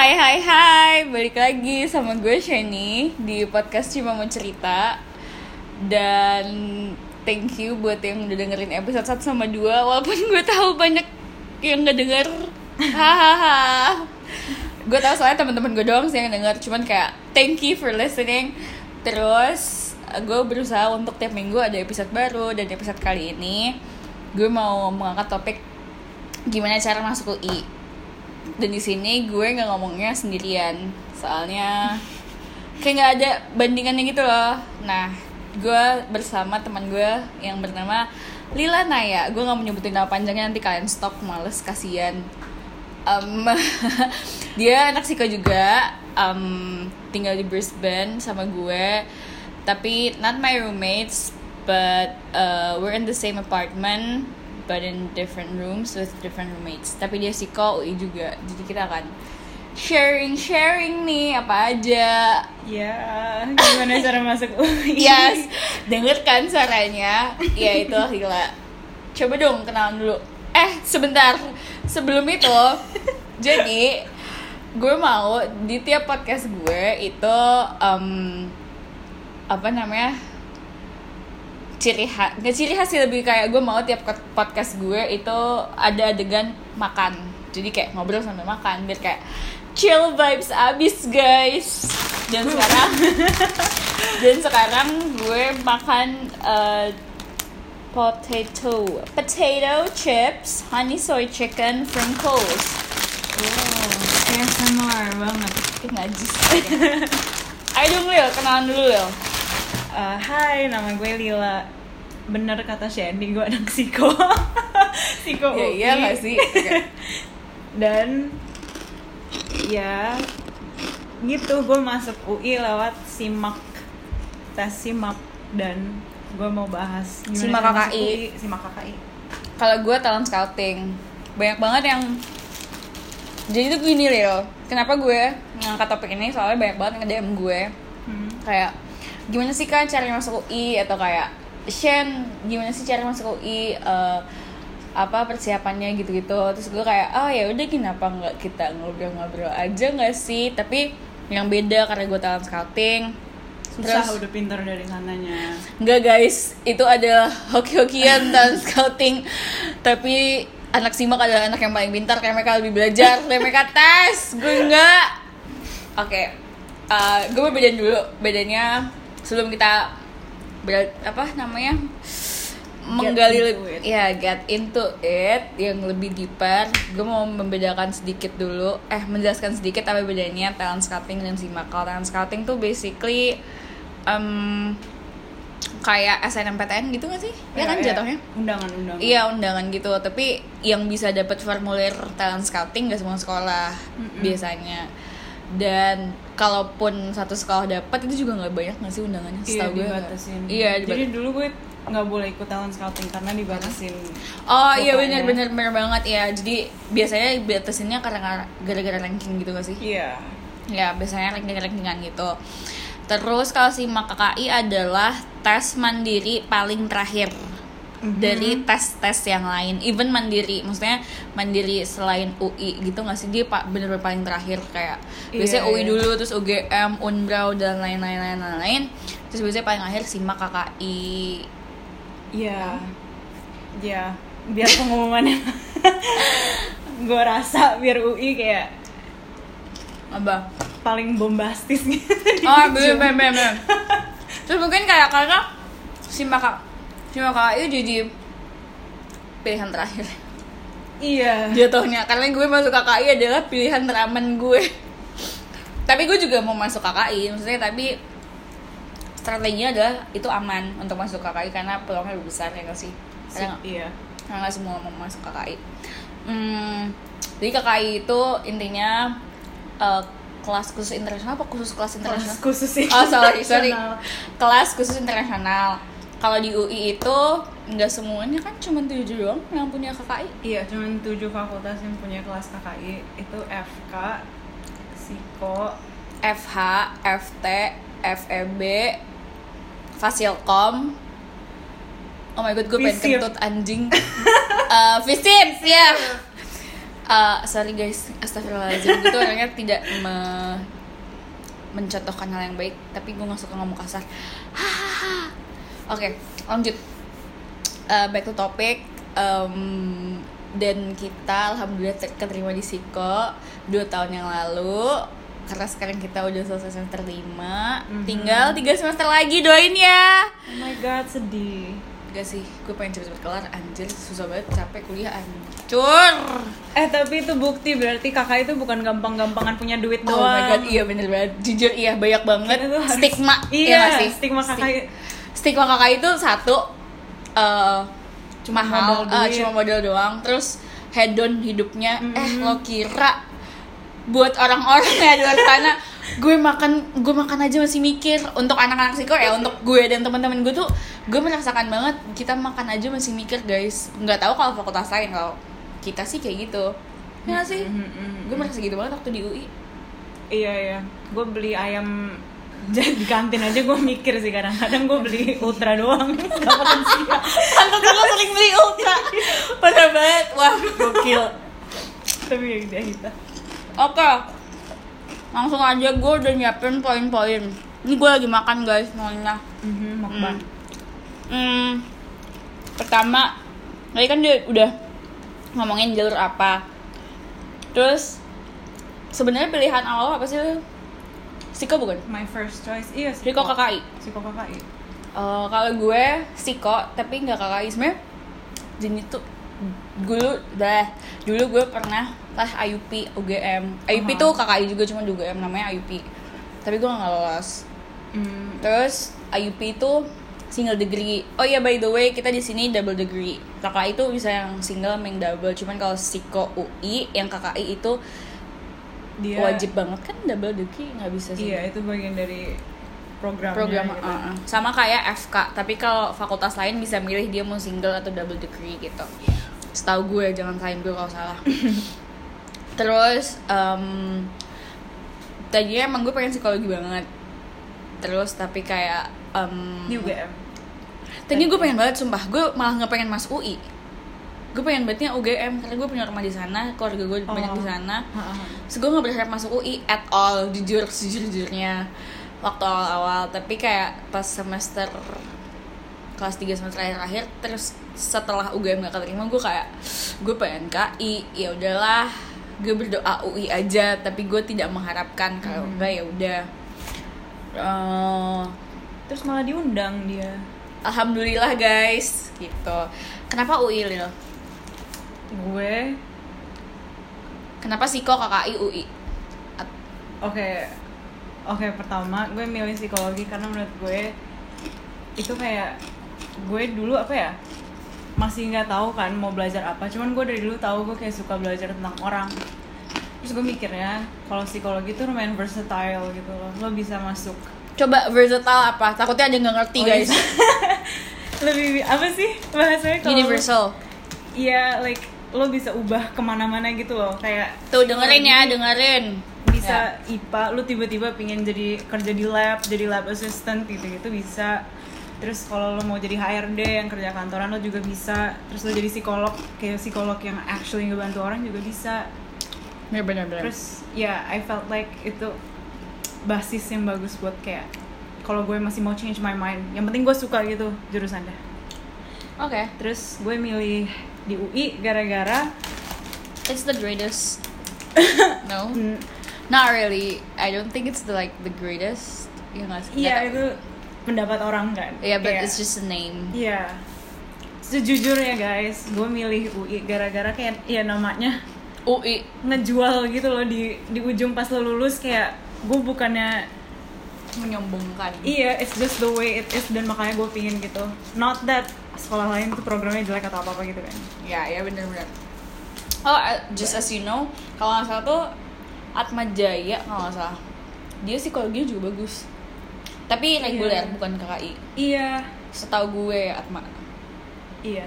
Hai hai hai, balik lagi sama gue Shani di podcast Cuma Mau Cerita. Dan thank you buat yang udah dengerin episode 1 sama 2 Walaupun gue tahu banyak yang gak denger. Hahaha Gue tahu soalnya teman-teman gue doang sih yang denger Cuman kayak thank you for listening. Terus gue berusaha untuk tiap minggu ada episode baru Dan episode kali ini gue mau mengangkat topik gimana cara masuk UI dan di sini gue nggak ngomongnya sendirian. Soalnya kayak nggak ada bandingannya gitu loh. Nah gue bersama teman gue yang bernama Lila Naya. Gue nggak mau nyebutin nama panjangnya nanti kalian stop males kasihan. Um, dia anak psiko juga. Um, tinggal di Brisbane sama gue. Tapi not my roommates but uh, we're in the same apartment but in different rooms with different roommates. Tapi dia psiko UI juga. Jadi kita akan sharing sharing nih apa aja. Ya, gimana cara masuk UI? yes denger kan suaranya. Ya itu Hila coba dong kenalan dulu. Eh sebentar. Sebelum itu jadi gue mau di tiap podcast gue itu um, apa namanya ciri khas nggak ciri khas sih lebih kayak gue mau tiap podcast gue itu ada adegan makan. Jadi kayak ngobrol sambil makan biar kayak chill vibes abis guys. Dan sekarang dan sekarang gue makan uh, potato potato chips honey soy chicken from Coles Wow, ASMR banget. Najis ayo dong Lil. Kenalan dulu Lil Uh, hai, nama gue Lila. Bener kata Shandy, gue anak psiko. psiko ya iya gak sih Oke. Dan ya gitu, gue masuk UI lewat simak tes simak dan gue mau bahas Simak KKI. Simak KKI. kalau gue talent scouting banyak banget yang jadi tuh gini Lil kenapa gue ngangkat topik ini soalnya banyak banget nge-DM gue Hmm. kayak gimana sih kan cara masuk UI atau kayak Shen gimana sih cara masuk UI Eh, apa persiapannya gitu-gitu. Terus gue kayak oh ya udah kenapa nggak kita ngobrol-ngobrol aja nggak sih? Tapi yang beda karena gue talent scouting. Susah Terus- udah pintar dari sananya. Enggak guys, itu adalah hoki-hokian dan scouting. Tapi anak simak adalah anak yang paling pintar. Kayak mereka lebih belajar, kayak mereka tes. Gue enggak Oke, eh, gue mau bedain dulu. Bedanya sebelum kita ber- apa namanya menggali lebih ya get into it yang lebih deeper. Gue mau membedakan sedikit dulu eh menjelaskan sedikit apa bedanya talent scouting dan simak. Kalau talent scouting tuh basically em, kayak SNMPTN gitu gak sih? Ya kan jatuhnya? Undangan-undangan. Iya undangan gitu, tapi yang bisa dapat formulir talent scouting gak semua sekolah Mm-mm. biasanya. Dan kalaupun satu sekolah dapat itu juga nggak banyak nggak sih undangannya? Iya, Setahu gue nggak. dibatasin. Iya, Jadi dulu gue nggak boleh ikut talent scouting karena dibatasin. Oh iya benar benar benar banget ya. Jadi biasanya batasinnya karena gara-gara ranking gitu gak sih? Iya. Ya biasanya ranking-rankingan gitu. Terus kalau si KKI adalah tes mandiri paling terakhir Mhm. dari tes-tes yang lain, even mandiri, maksudnya mandiri selain UI gitu nggak sih dia pak bener-bener paling terakhir kayak Iya, biasanya UI iya. dulu terus UGM, Unbrau dan lain-lain lain-lain, terus biasanya paling akhir simak KKI. Iya. Iya. Biar pengumumannya. gue rasa biar UI kayak Apa? paling bombastis gitu. Oh bener bener bener. Terus mungkin kayak karena simak K- simak KKI jadi pilihan terakhir. Iya. jatuhnya karena gue masuk KKI adalah pilihan teraman gue tapi gue juga mau masuk KKI maksudnya tapi strateginya adalah itu aman untuk masuk KKI karena peluangnya lebih besar ya nggak sih karena Iya. karena semua mau masuk KKI hmm, jadi KKI itu intinya eh, kelas khusus internasional apa khusus kelas internasional Kelas khusus sih. Oh sorry sorry kelas khusus internasional kalau di UI itu nggak semuanya kan cuma tujuh doang yang punya KKI Iya, cuman tujuh fakultas yang punya kelas KKI itu FK, Psiko, FH, FT, FEB, Fasilkom. Oh my god, gue pengen kentut anjing. Eh, Visip, ya. Eh, sorry guys, astagfirullahaladzim Gue tuh orangnya tidak me mencontohkan hal yang baik Tapi gue gak suka ngomong kasar Hahaha. Oke, lanjut Eh, Back to topic Em, Dan kita alhamdulillah ter- keterima di Siko Dua tahun yang lalu Karena sekarang kita udah selesai semester 5 Mhm. Tinggal tiga semester lagi, doain ya Oh my god, sedih. Gak sih, gue pengen cepet-cepet kelar Anjir, susah banget, capek kuliah Hancur Eh tapi itu bukti berarti kakak itu bukan gampang-gampangan punya duit Oh doang. my god, iya bener banget. Jujur iya banyak banget harus- stigma. Iya, sih? stigma kakak. Stig- Stigma kakak itu satu eh Cuma mahal, modal eh, cuma modal doang. Terus hedon hidupnya. Eh Mhm. lo kira buat orang-orang ya di luar sana gue makan gue makan aja masih mikir. Untuk anak-anak siko ya untuk gue dan teman-teman gue tuh gue merasakan banget kita makan aja masih mikir guys. Nggak tahu kalau fakultas lain kalau kita sih kayak gitu. Ya sih? Gue merasa gitu banget waktu di UI Iya iya, gue beli ayam jadi di kantin aja gue mikir sih kadang-kadang gue beli ultra doang. Gak makan siang lo sering beli ultra. Parah banget. Wah gokil. Tapi ya udah kita Oke. Langsung aja gue udah nyiapin poin-poin. Ini gue lagi makan guys Maunya Mhm, mukbang hmm, Pertama Tadi kan dia udah Ngomongin jalur apa. Terus sebenarnya pilihan awal apa sih? Siko bukan? my first choice. Iya Siko. KKI Siko KKI Eh, kalau gue Siko tapi nggak KKI sebenarnya jadi tuh dulu dah dulu gue pernah tes IUP UGM IUP Aha. tuh KKI juga cuma di UGM namanya IUP tapi gue nggak lolos. Hmm, terus IUP itu single degree. Oh iya by the way kita di sini double degree. KKI itu bisa yang single yang double. Cuman kalau Siko UI yang KKI itu dia wajib banget kan double degree nggak bisa sih. Iya itu bagian dari programnya program gitu. uh, uh. sama kayak FK tapi kalau fakultas lain bisa milih dia mau single atau double degree gitu. Setahu gue jangan salahin gue kalau salah. Terus em tadinya emang gue pengen psikologi banget. Terus tapi kayak em di UGM tadinya gue pengen banget sumpah. Gue malah nggak pengen masuk UI gue pengen bangetnya UGM karena gue punya rumah di sana keluarga gue banyak di Oh. sana. Terus gue gak berharap masuk UI at all Jujur, sejujur-jujurnya Waktu awal-awal Tapi kayak pas semester Kelas 3 semester akhir-akhir Terus setelah UGM gak keterima Gue kayak Gue pengen KI ya udahlah Gue berdoa UI aja Tapi gue tidak mengharapkan Kalau Hmm. enggak ya udah Eh, terus malah diundang dia Alhamdulillah guys Gitu Kenapa UI Lil? Gue Kenapa Siko KKI UI? Oke, oke pertama gue milih psikologi karena menurut gue itu kayak gue dulu apa ya masih nggak tahu kan mau belajar apa. Cuman gue dari dulu tahu gue kayak suka belajar tentang orang. Terus gue mikirnya kalau psikologi itu lumayan versatile gitu loh. Lo bisa masuk Coba versatile apa? Takutnya ada yang gak ngerti Oh, guys iya. lebih apa sih bahasanya kalau Universal Iya, like lo bisa ubah ke mana-mana gitu loh kayak Tuh dengerin ya, dengerin. bisa Ya. IPA lu tiba-tiba pingin jadi kerja di lab jadi lab assistant gitu gitu bisa terus kalau lo mau jadi HRD yang kerja kantoran lo juga bisa terus lo jadi psikolog kayak psikolog yang actually ngebantu orang juga bisa Bener bener bener. terus ya I felt like itu basis yang bagus buat kayak kalau gue masih mau change my mind yang penting gue suka gitu jurusannya Oke. terus gue milih di UI gara-gara It's the greatest. no, mm, not really. I don't think it's the like the greatest. Nggak sih? iya Nggak itu pendapat orang kan Yeah, but Kayak- it's just a name. Iya. Sejujurnya guys, gue milih UI gara-gara kayak ya namanya UI. ngejual gitu loh di di ujung pas lo lulus kayak gue bukannya Menyombongkan. iya it's just the way it is dan makanya gue pingin gitu not that sekolah lain tuh programnya jelek atau apa apa gitu kan Ya, ya bener bener. Oh, uh, just as you know, kalau nggak salah tuh Atma Jaya kalau nggak salah. Dia psikologinya juga bagus. Tapi reguler Iya. bukan KKI. iya Setahu gue Atma. iya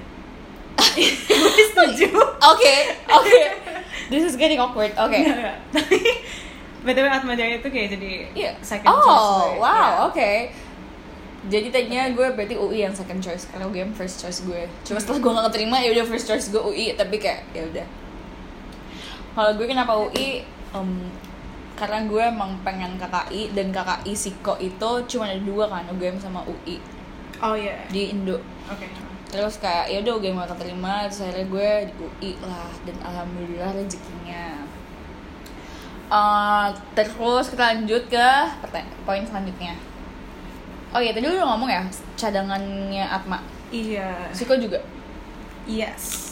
gue setuju Oke, oke. This is getting awkward. Oke. Tapi btw Atma Jaya itu kayak jadi Iya. second choice Oh, gue. wow, Iya. oke. Jadi tadinya gue berarti UI yang second choice karena UGM first choice gue. Cuma setelah gue gak keterima ya udah first choice gue UI tapi kayak ya udah. kalau gue kenapa UI em, karena gue emang pengen KKI dan KKI Siko itu cuma ada dua kan UGM sama UI oh iya di Indo oke terus kayak ya udah UGM gak keterima terus akhirnya gue di UI lah dan alhamdulillah rezekinya Eh, terus kita lanjut ke poin selanjutnya. Oh iya tadi lu udah ngomong ya cadangannya Atma? Iya. Siko juga? Yes.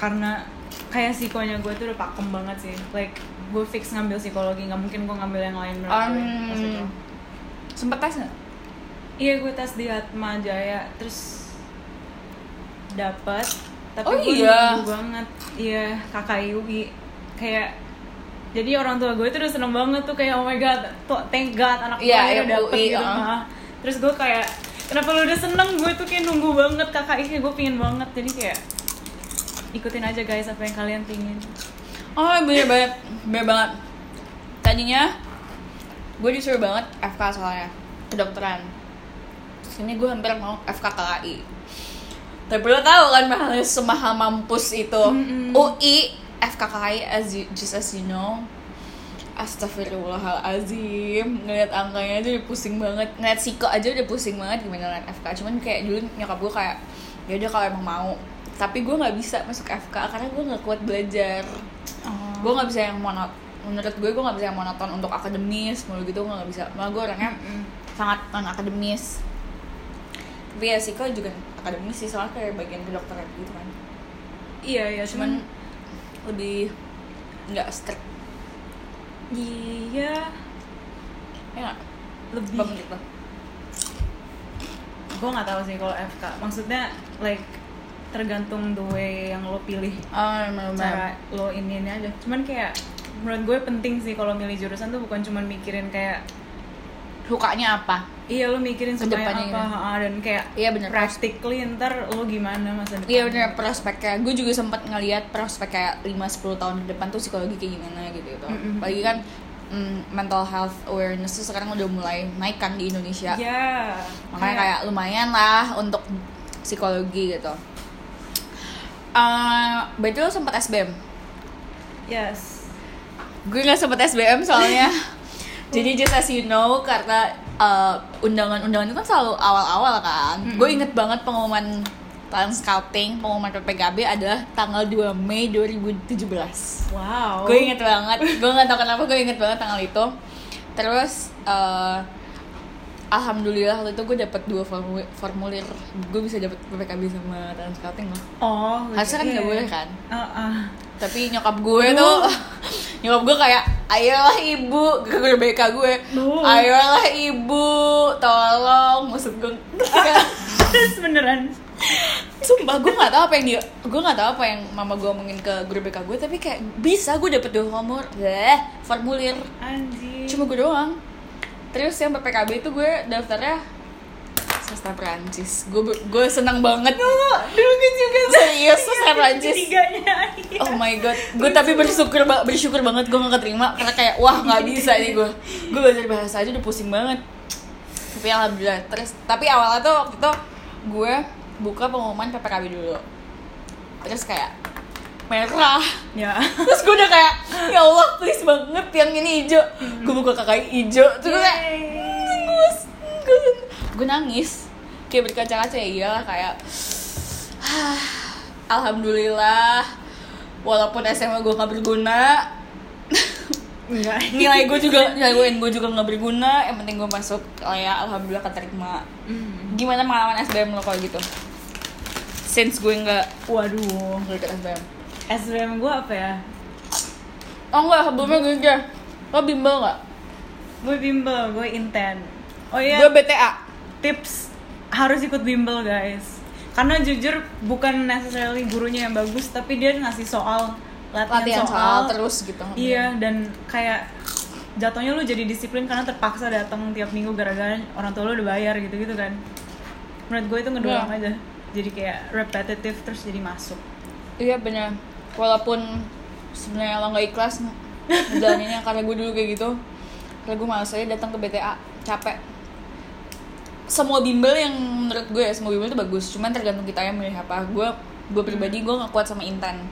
Karena kayak psikonya gue tuh udah pakem banget sih. Like gue fix ngambil psikologi nggak mungkin gue ngambil yang lain itu. um, sempet tes nggak? Iya gue tes di Atma Jaya terus dapat tapi Oh gue iya. banget. Iya kakak UI kayak jadi orang tua gue tuh udah seneng banget tuh kayak oh my god thank god anak gue Iya, akhirnya yang dapet UI, gitu uh. Terus gue kayak kenapa lu udah seneng? Gue tuh kayak nunggu banget kakak kayak gue pingin banget. Jadi kayak ikutin aja guys apa yang kalian pingin. Oh bener banget, bener banget. Tadinya gue disuruh banget FK soalnya Kedokteran. Terus ini gue hampir mau FK KKI Tapi lo tau kan mahalnya semahal mampus itu. Mm-mm. UI FK KKI as you, just as you know. Astagfirullahalazim Ngeliat angkanya aja udah pusing banget. Ngeliat Siko aja udah pusing banget gimana ngeliat FK Cuman kayak dulu nyokap gue kayak ya udah kalau emang mau. Tapi gue nggak bisa masuk FK karena gue nggak kuat belajar. Oh. gue nggak bisa yang monot menurut gue gue nggak bisa yang monoton untuk akademis mulu gitu gue nggak bisa. Malah gue orangnya Mm-mm. sangat non akademis tapi ya sih juga akademis sih soalnya kayak bagian kedokteran gitu kan. Iya iya. Cuman cuman lebih nggak strict. Iya. Ya nggak? Lebih. Bang, gitu gue nggak tahu sih kalau FK maksudnya like tergantung the way yang lo pilih oh bener cara lo ini ini aja. Cuman kayak menurut gue penting sih kalau milih jurusan tuh bukan cuman mikirin kayak sukanya apa? Iya lo mikirin Ke depannya apa ha, dan kayak Iya, bener. practically ntar lo gimana masa depan? Iya bener prospeknya Gue juga sempat ngeliat prospek kayak 5-10 tahun ke depan tuh psikologi kayak gimana gitu gitu. Mm-mm. Apalagi kan mm, mental health awareness tuh sekarang udah mulai naik kan di Indonesia. Ya Makanya kayak lumayan lah untuk psikologi gitu. Uh, Berarti lo sempat SBM? yes. Gue gak sempet SBM soalnya Jadi just as you know karena uh, undangan-undangan itu kan selalu awal-awal kan. Mm-mm. Gue inget banget pengumuman talent scouting, pengumuman PPKB adalah tanggal 2 Mei 2017 wow. Gue inget banget. Gue nggak tahu kenapa gue inget banget tanggal itu. Terus eh, alhamdulillah waktu itu gue dapet dua formulir, formulir. Gue bisa dapet PPKB sama talent scouting loh. Oh harusnya kan iya. nggak boleh kan? Ah, ah. Tapi nyokap gue tuh nyokap gue kayak ayolah ibu. Ke guru BK gue ayolah ibu tolong. Maksud gue terus beneran. Sumpah gue gak tahu apa yang dia Gue gak tahu apa yang mama gue omongin ke guru BK gue Tapi kayak bisa gue dapet dua formulir Bleh, formulir. Anjing. Cuma gue doang. Terus yang PPKB itu gue daftarnya Sastra Perancis Gue gue senang banget. Dulu gue juga Serius sastra Perancis tiganya iya. Oh my god. Gue tapi bersyukur bersyukur banget gue gak keterima Karena kayak wah gak bisa nih gue Gue belajar bahasa aja udah pusing banget. Tapi alhamdulillah Terus Tapi awalnya tuh waktu itu Gue buka pengumuman PPKB dulu. Terus kayak Merah. Ya. Terus gue udah kayak Ya Allah please banget yang ini hijau. Gue buka KKI hijau. Terus gue kayak gue, nangis. Kayak berkaca-kaca ya iyalah kayak "Hah, Alhamdulillah Walaupun SMA gue gak berguna. Nilai gue juga Nilai gue gue juga gak berguna Yang penting gue masuk oh ya Alhamdulillah keterima. Hmm. Gimana pengalaman SBM lo kalau gitu? Since gue gak waduh Gue ikut SBM SBM gue apa ya? Oh enggak sebelumnya gue aja Lo bimbel gak? gue bimbel gue inten oh iya. Gue BTA tips harus ikut bimbel guys. Karena jujur bukan necessarily gurunya yang bagus tapi dia ngasih soal latihan, Latihan soal, soal terus gitu. Iya dan kayak jatuhnya lu jadi disiplin karena terpaksa datang tiap minggu gara-gara orang tua lu udah bayar gitu gitu kan. Menurut gue itu ngedorong Iya. aja. Jadi kayak repetitive terus jadi masuk. Iya bener. Walaupun sebenarnya lo gak ikhlas Jalaninnya karena gue dulu kayak gitu Karena gue malas aja datang ke BTA Capek Semua bimbel yang menurut gue ya Semua bimbel itu bagus. Cuman tergantung kita yang milih apa. Gue gue pribadi gue gak kuat sama inten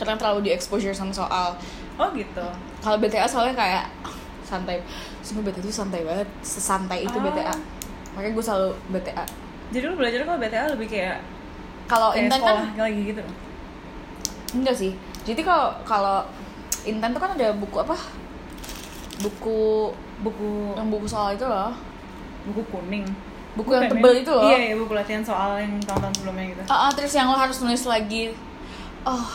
karena terlalu di exposure sama soal. Oh gitu. Kalau BTA soalnya kayak santai. Semua BTA itu santai banget. Sesantai itu Oh. BTA makanya gue selalu BTA jadi lu belajar kalau BTA lebih kayak kalau intan kan lagi gitu? Enggak sih. Jadi kalau kalau intan tuh kan ada buku apa? Buku buku yang buku soal itu loh buku kuning. Buku yang tebel itu loh. Iya, iya buku latihan soal yang tahun-tahun sebelumnya gitu. Ah, ah, terus yang lo harus nulis lagi. Oh.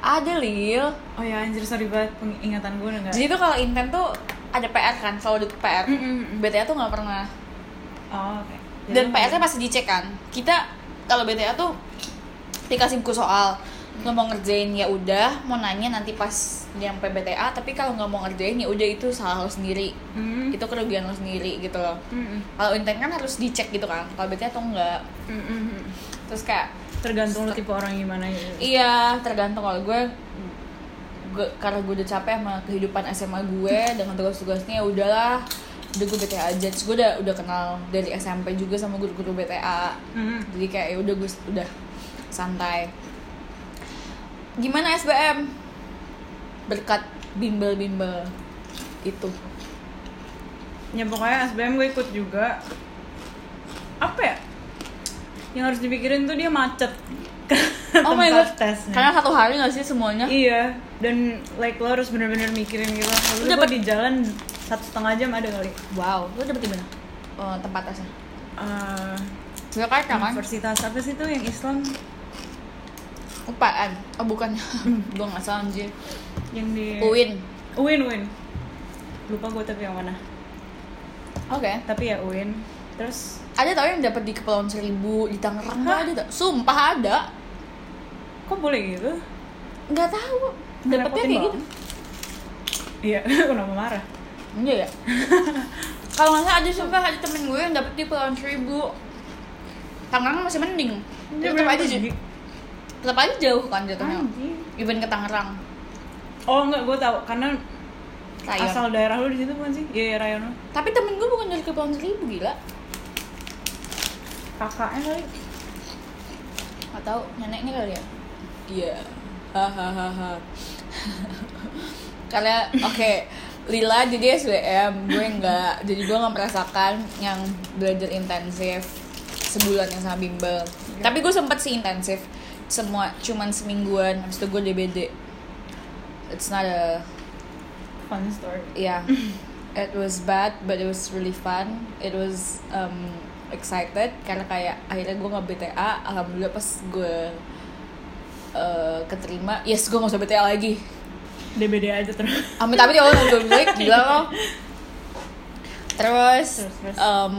Ada lil. Oh ya anjir sorry banget ingatan gue udah nggak. Jadi tuh kalau intan tuh ada PR kan selalu ada PR Mm, mm. BTA tuh nggak pernah. Oh oke. Jadi dan PR-nya pasti dicek kan. Kita kalau BTA tuh dikasih buku soal lo mau ngerjain ya udah. Mau nanya nanti pas nyampe BTA tapi kalau nggak mau ngerjain ya udah itu salah lo sendiri. Mm, itu kerugian lo sendiri gitu loh. Mm, mm, kalau intent kan harus dicek gitu kan kalau BTA tuh enggak mm, mm, mm. terus kayak tergantung lu tipe orang gimana gitu. Iya tergantung. Kalau gue gue karena gue udah capek sama kehidupan SMA gue dengan tugas-tugasnya ya udahlah. Udah gue BTA aja. Terus gue udah udah kenal dari SMP juga sama guru-guru BTA Mm. jadi kayak ya udah gue udah santai gimana SBM berkat bimbel-bimbel itu. Ya pokoknya SBM gue ikut juga. Apa ya? Yang harus dipikirin tuh dia macet. Oh my god. tesnya. Karena satu hari gak sih semuanya? Iya. Dan like lo harus bener-bener mikirin gitu. Gue dapet- di jalan satu setengah jam ada kali. Wow. Lu dapet di mana? Oh, tempat tesnya? Eh, Jakarta kan? Universitas apa sih tuh yang Islam UPN oh bukan gue nggak salah anjir. Yang di UIN. UIN UIN. Lupa gue tapi yang mana. Oke. Tapi ya UIN. Terus ada tau yang dapat di Kepulauan Seribu di Tangerang ada tak? sumpah ada. Kok boleh gitu? Nggak tahu. Ngerepotin kayak gitu. Iya kenapa marah? Iya ya. Kalau nggak ada sumpah ada temen gue yang dapet di Kepulauan Seribu. Tangerang masih mending. Dia Tetap aja pergi. Tetap aja jauh kan jatuhnya. Anjing. Even ke Tangerang. oh enggak gue tahu karena Rayon. asal daerah lu di situ bukan sih iya iya Rayon. Tapi temen gue bukan dari Kepulauan Seribu gila. kakaknya kali Gak tau neneknya kali ya. Iya. Hahaha. Karena oke Lila jadi SBM gue nggak jadi gue nggak merasakan yang belajar intensif sebulan yang sama bimbel tapi gue sempet sih intensif semua cuman semingguan. Habis itu gue DBD it's not a fun story. Yeah. It was bad but it was really fun. It was um, excited karena kayak akhirnya gue nggak BTA alhamdulillah pas gue uh, keterima yes gue nggak usah BTA lagi. DBD aja terus. Amit amit ya Allah gue bilang gila lo. Terus, Terus, terus. em,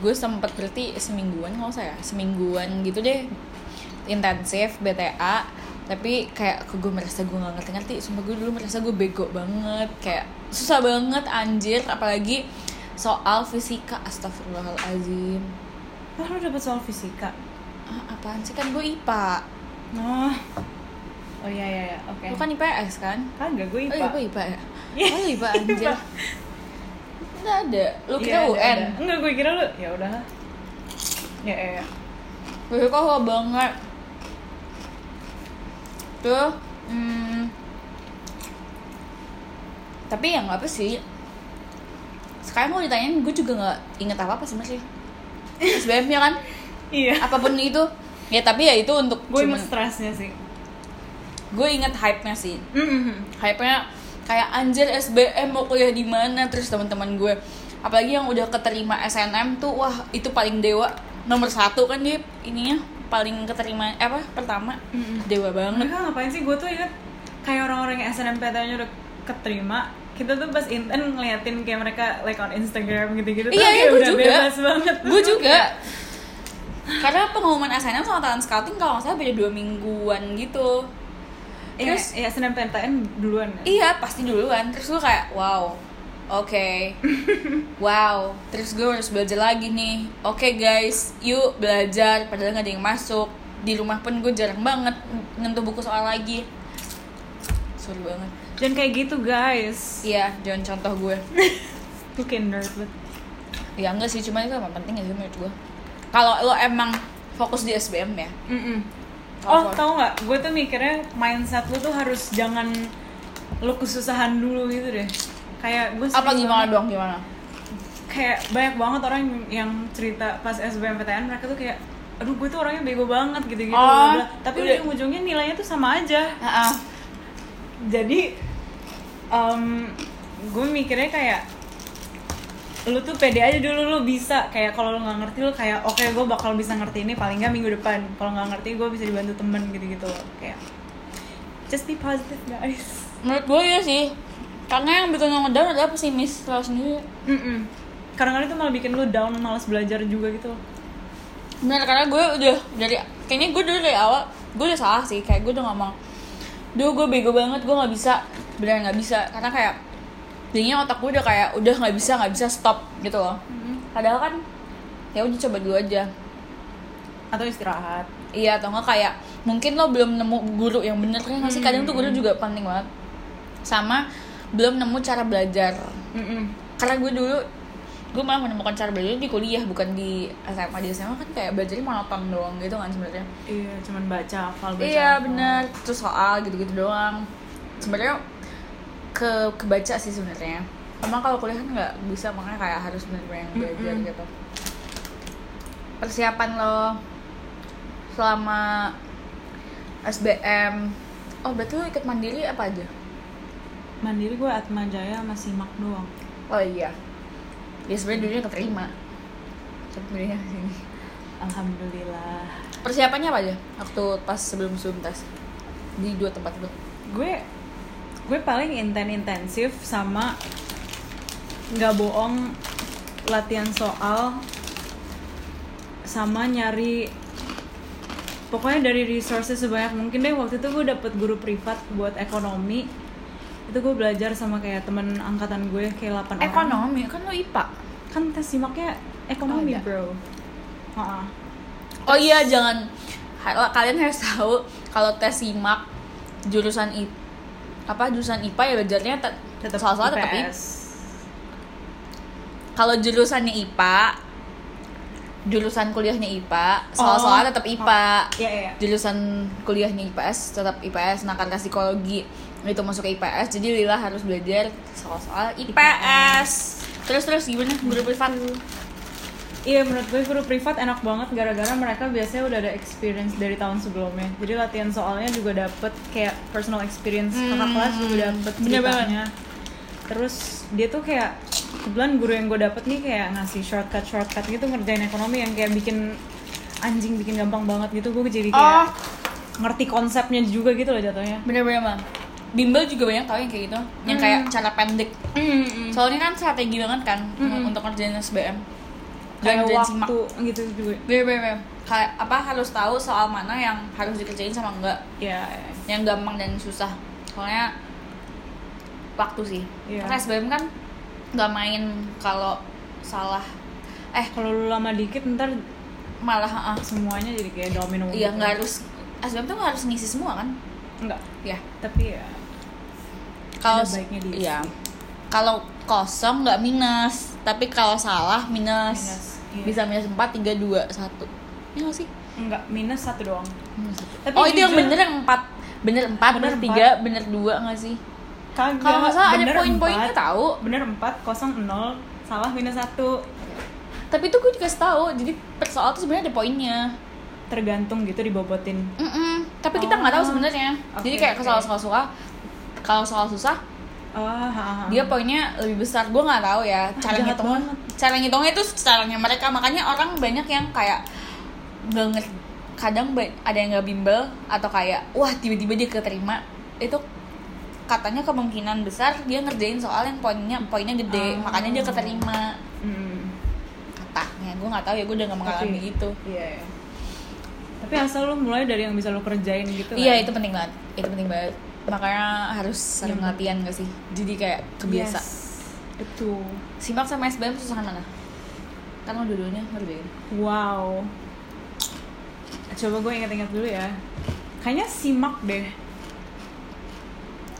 gue sempet berarti semingguan kalau saya semingguan gitu deh intensif BTA tapi kayak ke gue merasa gue nggak ngerti-ngerti. Sumpah gue dulu merasa gue bego banget kayak susah banget anjir. Apalagi soal fisika astagfirullahalazim oh lu dapet soal fisika? Ah, apaan sih? Kan gue IPA oh. Oh iya iya iya. Oke. Lu kan IPS kan? Kagak gue oh IPA iya gue IPA ya? Iya, oh IPA anjir. IPA. nggak ada. Lu Iya, kira ada, UN ada. enggak gue kira lu ya udah ya ya, ya. Gue kok banget Tuh hmm, Tapi yang apa sih. Sekarang gue ditanyain gue juga gak inget apa-apa sebenarnya SBM nya kan? Iya. Apa pun itu. Ya tapi ya itu untuk gue cuman- inget stresnya sih. Gue inget hype-nya sih. Mm Hype-nya kayak anjir SBM mau kuliah di mana? Terus teman-teman gue apalagi yang udah keterima SNM tuh wah itu paling dewa. Nomor satu kan dia ininya paling keterima eh, apa pertama. Mm-mm. dewa banget. Mereka ngapain sih? Gue tuh inget kayak orang-orang yang SNMPTN-nya udah keterima kita tuh pas intern ngeliatin kayak mereka like on Instagram gitu-gitu Iya, iya, gue udah juga. bebas banget. Gue juga. Karena pengumuman SNM sama talent scouting kalau nggak salah beda dua mingguan gitu. Terus terus ya SNMPTN duluan kan? iya pasti duluan. Terus gue kayak wow oke. Wow terus gue harus belajar lagi nih. Oke guys yuk belajar. Padahal nggak ada yang masuk. Di rumah pun gue jarang banget nyentuh buku soal lagi. Sorry banget. Dan kayak gitu guys. Iya jangan contoh gue. Lu kayak nerd banget. Ya enggak sih. Cuma itu emang penting ya sih menurut gue. Kalau lo emang fokus di SBM ya? Mm-mm. Oh, Apa? tau nggak? Gue tuh mikirnya mindset lu tuh harus jangan lu kesusahan dulu gitu deh. Kayak gue apa gimana dong gimana? Kayak banyak banget orang yang, cerita pas SBMPTN mereka tuh kayak aduh gue tuh orangnya bego banget gitu-gitu Oh, bla. Bla. tapi udah. ujung-ujungnya nilainya tuh sama aja. Heeh. jadi em, gue mikirnya kayak lu tuh pede aja dulu lu bisa. Kayak kalau lu nggak ngerti lu kayak oke gue bakal bisa ngerti ini paling nggak minggu depan. Kalau nggak ngerti gue bisa dibantu temen gitu gitu kayak just be positive guys. Menurut gue ya sih karena yang bikin lo ngedown adalah pesimis lo sendiri. Mm-mm. kadang-kadang itu malah bikin lu down malas belajar juga gitu. Bener karena gue udah dari kayaknya gue dulu dari awal gue udah salah sih. Kayak gue udah ngomong Duh gue bego banget gue nggak bisa. Bener nggak bisa. Karena kayak jadinya otak gue udah kayak udah nggak bisa nggak bisa stop gitu loh. Padahal kan ya udah coba dulu aja. Atau istirahat. Iya atau enggak kayak mungkin lo belum nemu guru yang bener kan nggak sih? Kadang tuh guru juga penting banget. Sama belum nemu cara belajar. Mm-mm. karena gue dulu gue malah menemukan cara belajar di kuliah bukan di SMA di SMA kan kayak belajarnya monoton doang gitu kan sebenarnya. Iya cuman baca hafal baca iya bener. Terus soal gitu-gitu doang. Sebenarnya ke kebaca sih sebenarnya. Emang kalau kuliah kan nggak bisa makanya kayak harus bener-bener yang belajar Mm-mm. gitu. Persiapan lo selama SBM oh berarti lo ikut mandiri apa aja mandiri gue Atma Jaya masih mak doang. Oh iya. Ya sebenarnya dulunya keterima. Tapi sini. Alhamdulillah. Persiapannya apa aja? Waktu pas sebelum sebelum tes di dua tempat itu. Gue gue paling inten intensif sama nggak bohong latihan soal sama nyari pokoknya dari resources sebanyak mungkin deh. Waktu itu gue dapet guru privat buat ekonomi itu gue belajar sama kayak temen angkatan gue kayak 8 orang ekonomi kan lo IPA kan tes simaknya ekonomi Oh, bro. Oh iya jangan kalian harus tahu kalau tes simak jurusan I, apa jurusan IPA ya belajarnya te- tetap soal-soal tetap IPA. IPS. Kalau jurusannya IPA, jurusan kuliahnya IPA, soal-soal Oh. tetap IPA. Iya iya. Jurusan kuliahnya IPS tetap IPS. Nah karena psikologi itu masuk ke IPS, jadi Lila harus belajar soal-soal IPS. Terus terus gimana guru privat? Iya menurut gue guru privat enak banget gara-gara mereka biasanya udah ada experience dari tahun sebelumnya. Jadi latihan soalnya juga dapet kayak personal experience kakak Hmm, kelas juga dapet bener banget. ceritanya. Terus dia tuh kayak kebetulan guru yang gue dapet nih kayak ngasih shortcut shortcut gitu ngerjain ekonomi yang kayak bikin anjing bikin gampang banget gitu gue jadi kayak Oh. ngerti konsepnya juga gitu loh jatuhnya. Bener-bener bang. Bimbel juga banyak tau yang kayak gitu, yang kayak Hmm. cara pendek. Soalnya kan strategi banget kan Mm-mm. untuk ngerjain SBM. Kayak ngerjain simak. waktu gitu juga. Bener, bener, bener. Kayak apa harus tahu soal mana yang harus dikerjain sama enggak, Ya, yang gampang dan susah. Soalnya waktu sih. Iya. Karena SBM kan nggak main kalau salah. Eh kalau lu lama dikit ntar malah ah, semuanya jadi kayak domino. iya gitu. nggak harus SBM tuh nggak harus ngisi semua kan? Enggak. Ya. Tapi ya Kalau iya. Kalau kosong nggak minus, tapi kalau salah minus. Minus, iya. Bisa minus 4 3 2 1. Iya nggak sih? enggak minus satu doang. Minus satu. Tapi oh, itu yang jujur- bener yang 4. Bener 4, Bener bener 3, bener 2 nggak sih? Kalau nggak salah ada poin-poinnya empat. tahu. Bener 4, kosong 0, salah minus 1 Tapi itu gue dikasih tahu. Jadi per soal tuh sebenarnya ada poinnya. Tergantung gitu dibobotin Mm-mm. Tapi kita nggak tahu Oh. sebenarnya. Jadi Oke, kayak kalau soal susah, kalau soal susah Oh, ha, ha, ha. dia poinnya lebih besar gue nggak tahu ya cara jahat ngitungnya cara ngitungnya itu caranya mereka makanya orang banyak yang kayak nggak ngerti kadang ada yang nggak bimbel atau kayak wah tiba-tiba dia keterima itu katanya kemungkinan besar dia ngerjain soal yang poinnya poinnya gede Oh. makanya dia keterima Mm. katanya gue nggak tahu ya gue udah nggak mengalami Tapi- itu Iya, iya. Tapi asal lu mulai dari yang bisa lu kerjain gitu iya kan? itu penting banget itu penting banget makanya harus sering Iya. latihan gak sih? Jadi kayak kebiasa. Yes. Betul. Simak sama SBM susahan mana? Kan lo dua-duanya ngerjain Wow. Coba gue inget-inget dulu ya. Kayaknya simak deh.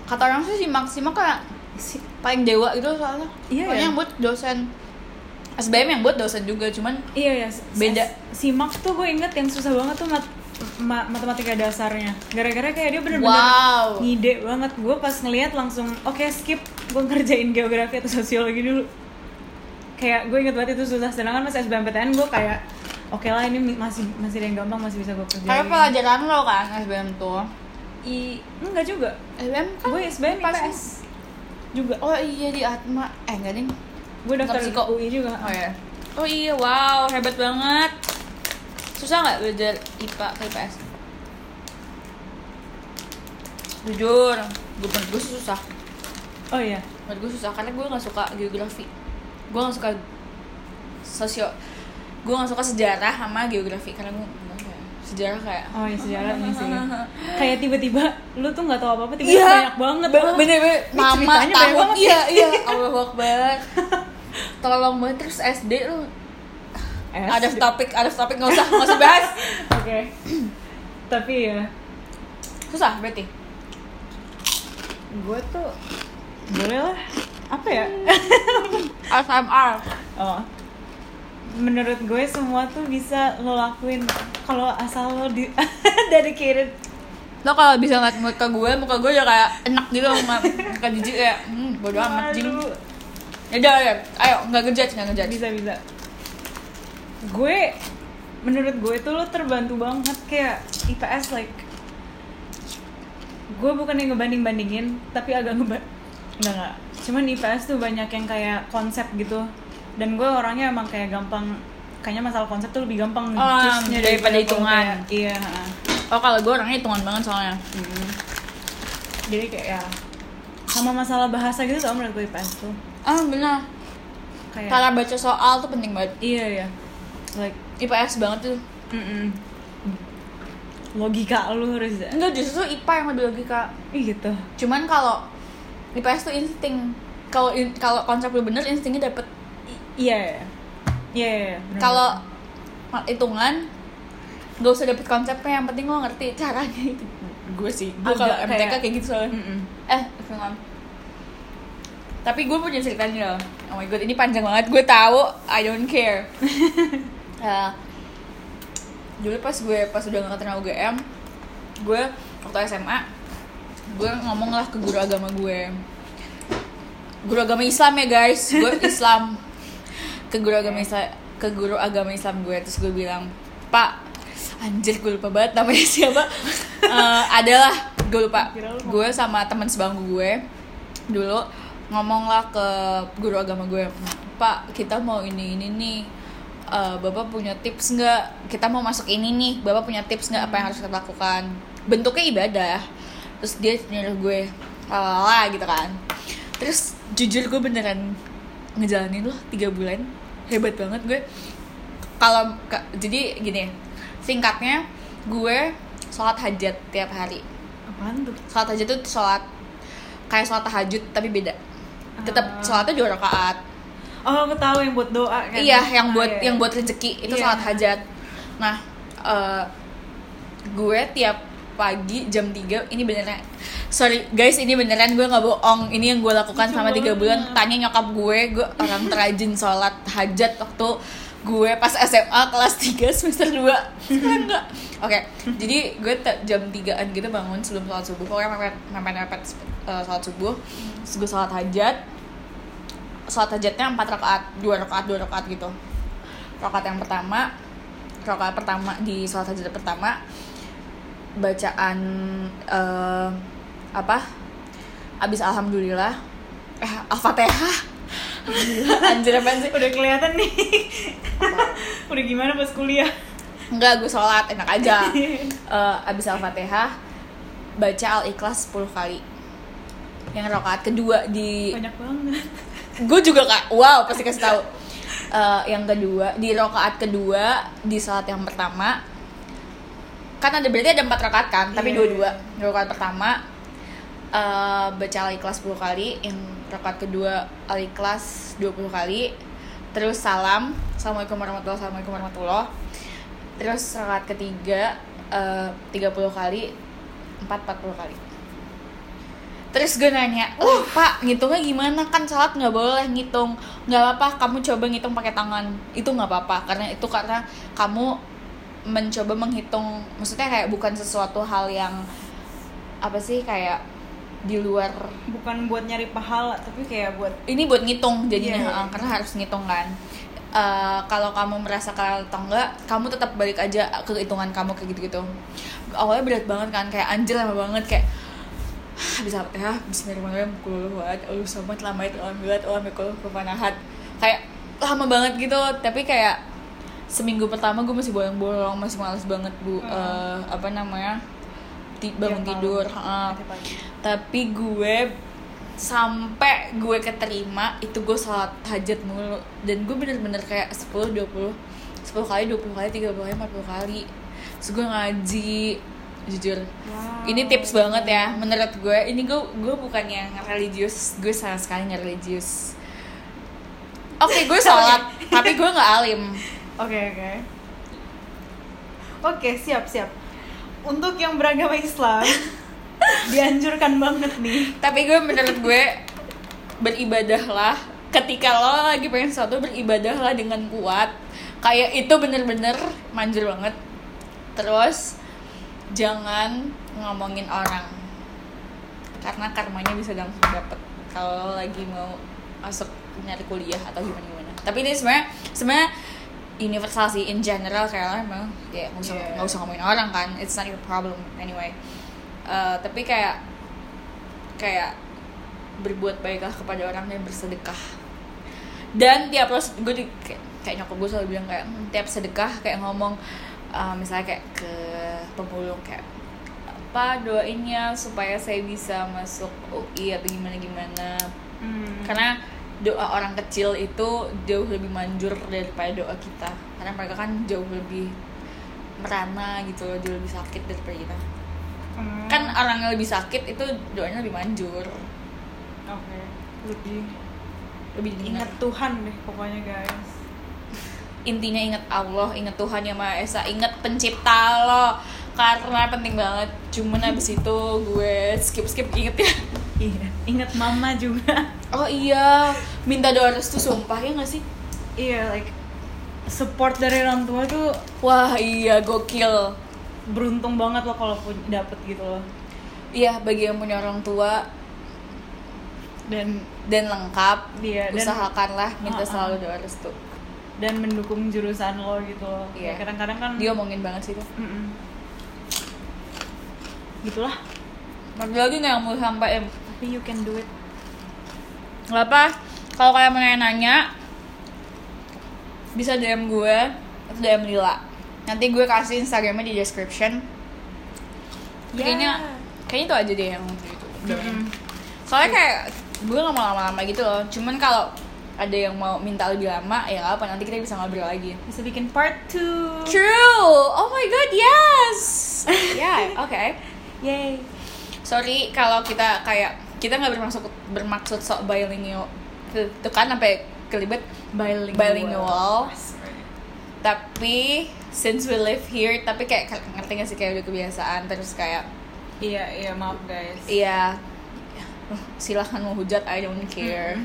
Kata orang sih simak simak kayak Si- paling dewa gitu soalnya. Iya, Soalnya ya? yang buat dosen. SBM yang buat dosen juga cuman Iya ya Beda. Simak tuh gue inget yang susah banget tuh mat ma- matematika dasarnya gara-gara kayak dia bener-bener Wow. ngide banget gue pas ngeliat langsung oke skip gue ngerjain geografi atau sosiologi dulu kayak gue inget banget itu susah sedangkan pas SBMPTN gue kayak oke lah ini masih masih ada yang gampang masih bisa gue kerjain Kayak pelajaran lo kan SBM tuh. I, enggak juga SBM kan? gue SBM Pas- IPS juga Oh iya di Atma. Eh enggak ding. gue daftar Psiko. UI juga Oh ya. Oh iya, wow, hebat banget. Susah nggak belajar IPA ke IPS? Jujur, gue gue susah. oh iya Menurut gue susah karena gue nggak suka geografi. Gue nggak suka sosio. Gue nggak suka sejarah sama geografi karena gue suka. sejarah kayak oh iya sejarah ini sih kayak tiba-tiba lu tuh nggak tahu apa-apa tiba-tiba Iya, banyak banget Ba- bener-bener ini mama tahun banget iya iya Allah Akbar tolong banget terus SD lu Eh, ada topik ada topik nggak usah nggak usah bahas. Oke. Tapi ya. Susah berarti. Gue tuh boleh lah. Apa ya? SMR oh. Menurut gue semua tuh bisa lo lakuin kalau asal lo di dedicated. Lo kalau bisa ngeliat muka gue muka gue udah kayak enak gitu sama muka jijik kayak hmm, bodo amat jing. Ya udah ya. Ayo nggak ngejudge nggak ngejudge. Bisa bisa gue menurut gue tuh lo terbantu banget kayak IPS like gue bukan yang ngebanding bandingin tapi agak ngeba nggak nggak cuman IPS tuh banyak yang kayak konsep gitu. Dan gue orangnya emang kayak gampang kayaknya masalah konsep tuh lebih gampang Oh, daripada hitungan. kayak- iya oh kalau gue orangnya hitungan banget soalnya. Mm. jadi kayak ya sama masalah bahasa gitu tau menurut gue IPS tuh. Ah benar. Kayak cara baca soal tuh penting banget. Iya ya like IPS banget tuh. Mm-mm. logika lu harus enggak justru IPA yang lebih logika. Gitu. Cuman kalau IPS tuh insting. Kalau in- kalau konsep lu bener instingnya dapet iya iya iya. Iya, bener. kalau hitungan gak usah dapet konsepnya. Yang penting lo ngerti caranya. Itu gue sih gue kalau MTK kayak- kayak gitu soalnya. Mm-mm. eh hitungan. Tapi gue punya ceritanya oh my god ini panjang banget. Gue tahu I don't care Eh, dulu pas gue pas udah gak kenal UGM gue waktu SMA gue ngomong lah ke guru agama gue. Guru agama Islam ya guys. Gue Islam. Ke guru agama Islam ke guru agama Islam gue. Terus gue bilang pak anjir gue lupa banget namanya siapa. Eh, adalah gue lupa. Gue sama teman sebangku gue dulu ngomong lah ke guru agama gue pak kita mau ini ini nih Eh, bapak punya tips nggak? Kita mau masuk ini nih bapak punya tips nggak apa yang harus kita lakukan? Bentuknya ibadah terus dia nyuruh gue lah gitu kan. Terus jujur gue beneran ngejalanin loh tiga bulan. Hebat banget gue. Kalau ka- jadi gini singkatnya gue sholat hajat tiap hari. Apaan tuh? Sholat hajat tuh sholat kayak sholat tahajud tapi beda. Tetap Ah. sholatnya dua rakaat oh aku tahu yang buat doa kan iya yang Ah, buat iya, yang iya. buat rezeki. Itu Iya. sholat hajat. Nah eh, gue tiap pagi jam 3 ini beneran sorry guys ini beneran gue nggak bohong. Ini yang gue lakukan selama tiga banget. bulan. Tanya nyokap gue gue orang terajin sholat hajat waktu gue pas SMA kelas 3 semester 2 sekarang enggak oke jadi gue jam 3an gitu bangun sebelum sholat subuh. Pokoknya mepet mepet mepet eh, sholat subuh. Terus gue sholat hajat sholat hajatnya empat rakaat dua rakaat dua rakaat gitu. Rakaat yang pertama rakaat pertama di sholat hajat pertama bacaan eh, apa? Abis alhamdulillah eh al-fatihah. Anjir apaan sih? Udah kelihatan nih. Udah gimana pas kuliah? Enggak gue sholat enak aja. Eh, abis al-fatihah baca al-ikhlas 10 kali. Yang rakaat kedua di banyak banget gue juga kak wow pasti kasih tahu. Eh, yang kedua di rokaat kedua di salat yang pertama kan ada berarti ada empat rakaat kan? Tapi Iya. dua-dua rokaat pertama eh, baca al-ikhlas 10 kali yang rokaat kedua al-ikhlas 20 kali terus salam assalamualaikum warahmatullahi assalamualaikum warahmatullahi. Terus rokaat ketiga eh, 30 kali 4 40 kali Terus gue nanya, oh pak ngitungnya gimana? Kan salat nggak boleh ngitung. Nggak apa-apa kamu coba ngitung pakai tangan. Itu nggak apa-apa karena itu karena kamu mencoba menghitung. Maksudnya kayak bukan sesuatu hal yang apa sih kayak di luar. Bukan buat nyari pahala tapi kayak buat ini buat ngitung jadinya Iya, iya. uh, karena harus ngitung kan. Eh, kalau kamu merasa kalah atau enggak kamu tetap balik aja ke hitungan kamu kayak gitu gitu awalnya berat banget kan kayak anjir lama banget kayak "Ah, bisa apa ya? Bismillahirrahmanirrahim. Kuluhuat Allah somat lamait alhamdulillah Allah mikul kepanahat kayak lama banget gitu. Tapi kayak seminggu pertama gue masih bolong-bolong masih males banget bu. Hmm. Eh, apa namanya? Ti- bangun Tiap malam. tidur pagi. tapi gue sampai gue keterima itu gue salat hajat mulu. Dan gue bener-bener kayak 10 20 10 kali 20 kali 30 kali 40 kali. Terus gue ngaji jujur Wow. ini tips banget ya menurut gue ini gue gue bukan yang religius gue sama sekali nggak religius oke gue sholat tapi gue nggak alim Oke oke. Oke siap siap. Untuk yang beragama Islam dianjurkan banget nih. tapi gue menurut gue beribadahlah ketika lo lagi pengen sesuatu beribadahlah dengan kuat kayak itu bener-bener manjur banget terus jangan ngomongin orang. Karena karmanya bisa langsung dapet. Kalau lagi mau masuk nyari kuliah atau gimana gimana tapi ini sebenarnya sebenarnya universal sih in general. Kayak emang ya nggak usah Yeah. usah ngomongin orang kan. It's not your problem anyway. Eh, tapi kayak kayak berbuat baiklah kepada orang dan bersedekah. Dan tiap lo gue di, kayak, kayak nyokap gue selalu bilang kayak "Hmm, tiap sedekah kayak ngomong uh, misalnya kayak ke pemulung kayak apa doainnya supaya saya bisa masuk UI atau gimana gimana Hmm. karena doa orang kecil itu jauh lebih manjur daripada doa kita karena mereka kan jauh lebih merana gitu loh jauh lebih sakit daripada kita Hmm. kan orang yang lebih sakit itu doanya lebih manjur Oke. Lebih lebih didengar. ingat Tuhan deh pokoknya guys. Intinya ingat Allah ingat Tuhan yang Maha Esa ingat pencipta lo karena penting banget cuman abis itu gue skip skip inget ya Iya. Ingat mama juga. oh iya minta doa restu sumpah ya gak sih Iya like support dari orang tua tuh wah iya gokil beruntung banget lo kalau pun dapet gitu loh. iya bagi yang punya orang tua Dan dan lengkap Iya, usahakanlah minta Ah, ah. selalu doa restu dan mendukung jurusan lo gitu loh. Iya. Kayak Kadang-kadang kan dia omongin banget sih tuh Mm-mm. Gitulah. Ada lagi nggak yang mau sampaikan Tapi you can do it. nggak apa kalau kalian mau nanya bisa DM gue atau DM Lila nanti gue kasih Instagramnya di description Ya. kayaknya kayaknya itu aja deh yang gitu Mm-mm. soalnya kayak gue nggak mau lama-lama gitu loh cuman kalau ada yang mau minta lebih lama ya apa nanti kita bisa ngobrol lagi. Bisa bikin part 2. true! Oh my god yes! Yeah oke Yay. sorry kalau kita kayak kita nggak bermaksud bermaksud sok bilingual itu kan sampai kelibet Bilingual. bilingual tapi since we live here tapi kayak ngerti gak sih kayak udah kebiasaan terus kayak Iya, iya maaf guys. iya. Silahkan mau hujat I don't care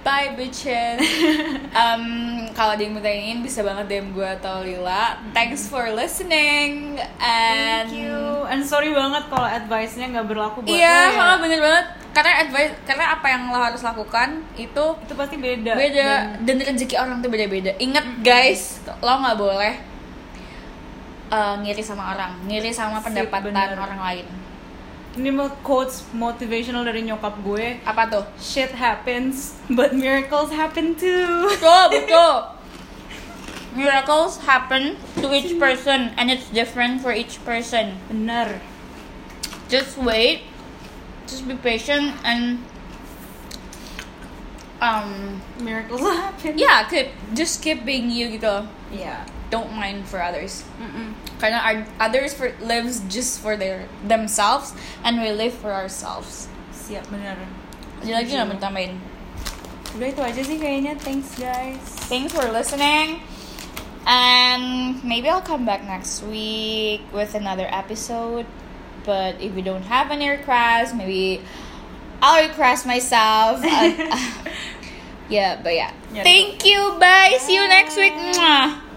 bye bitches um, kalau ada yang tanyain bisa banget DM gue atau Lila thanks for listening and Thank you. And sorry banget kalau advice-nya nggak berlaku buat Iya, lo ya. bener banget. Karena advice, karena apa yang lo harus lakukan itu Itu pasti beda. beda Dan- dan, rezeki orang tuh beda-beda. Ingat guys, lo nggak boleh uh, ngiri sama orang, ngiri sama Sip, pendapatan bener. orang lain. Ini mau quotes motivational dari nyokap gue. Apa tuh? Shit happens, but miracles happen too. Betul, betul. Miracles happen to each person and it's different for each person. Bener. Just wait, just be patient and um Miracles happen. yeah, keep just keep being you gitu. loh. Don't mind for others Mm-mm. karena our, others for, lives just for their themselves and we live for ourselves Siap bener. ada lagi nggak mau tambahin Udah itu aja sih kayaknya. Thanks guys. thanks for listening and maybe I'll come back next week with another episode but if we don't have any requests maybe I'll request myself Uh, yeah but yeah Yeah. thank you bye see you next week Mwah.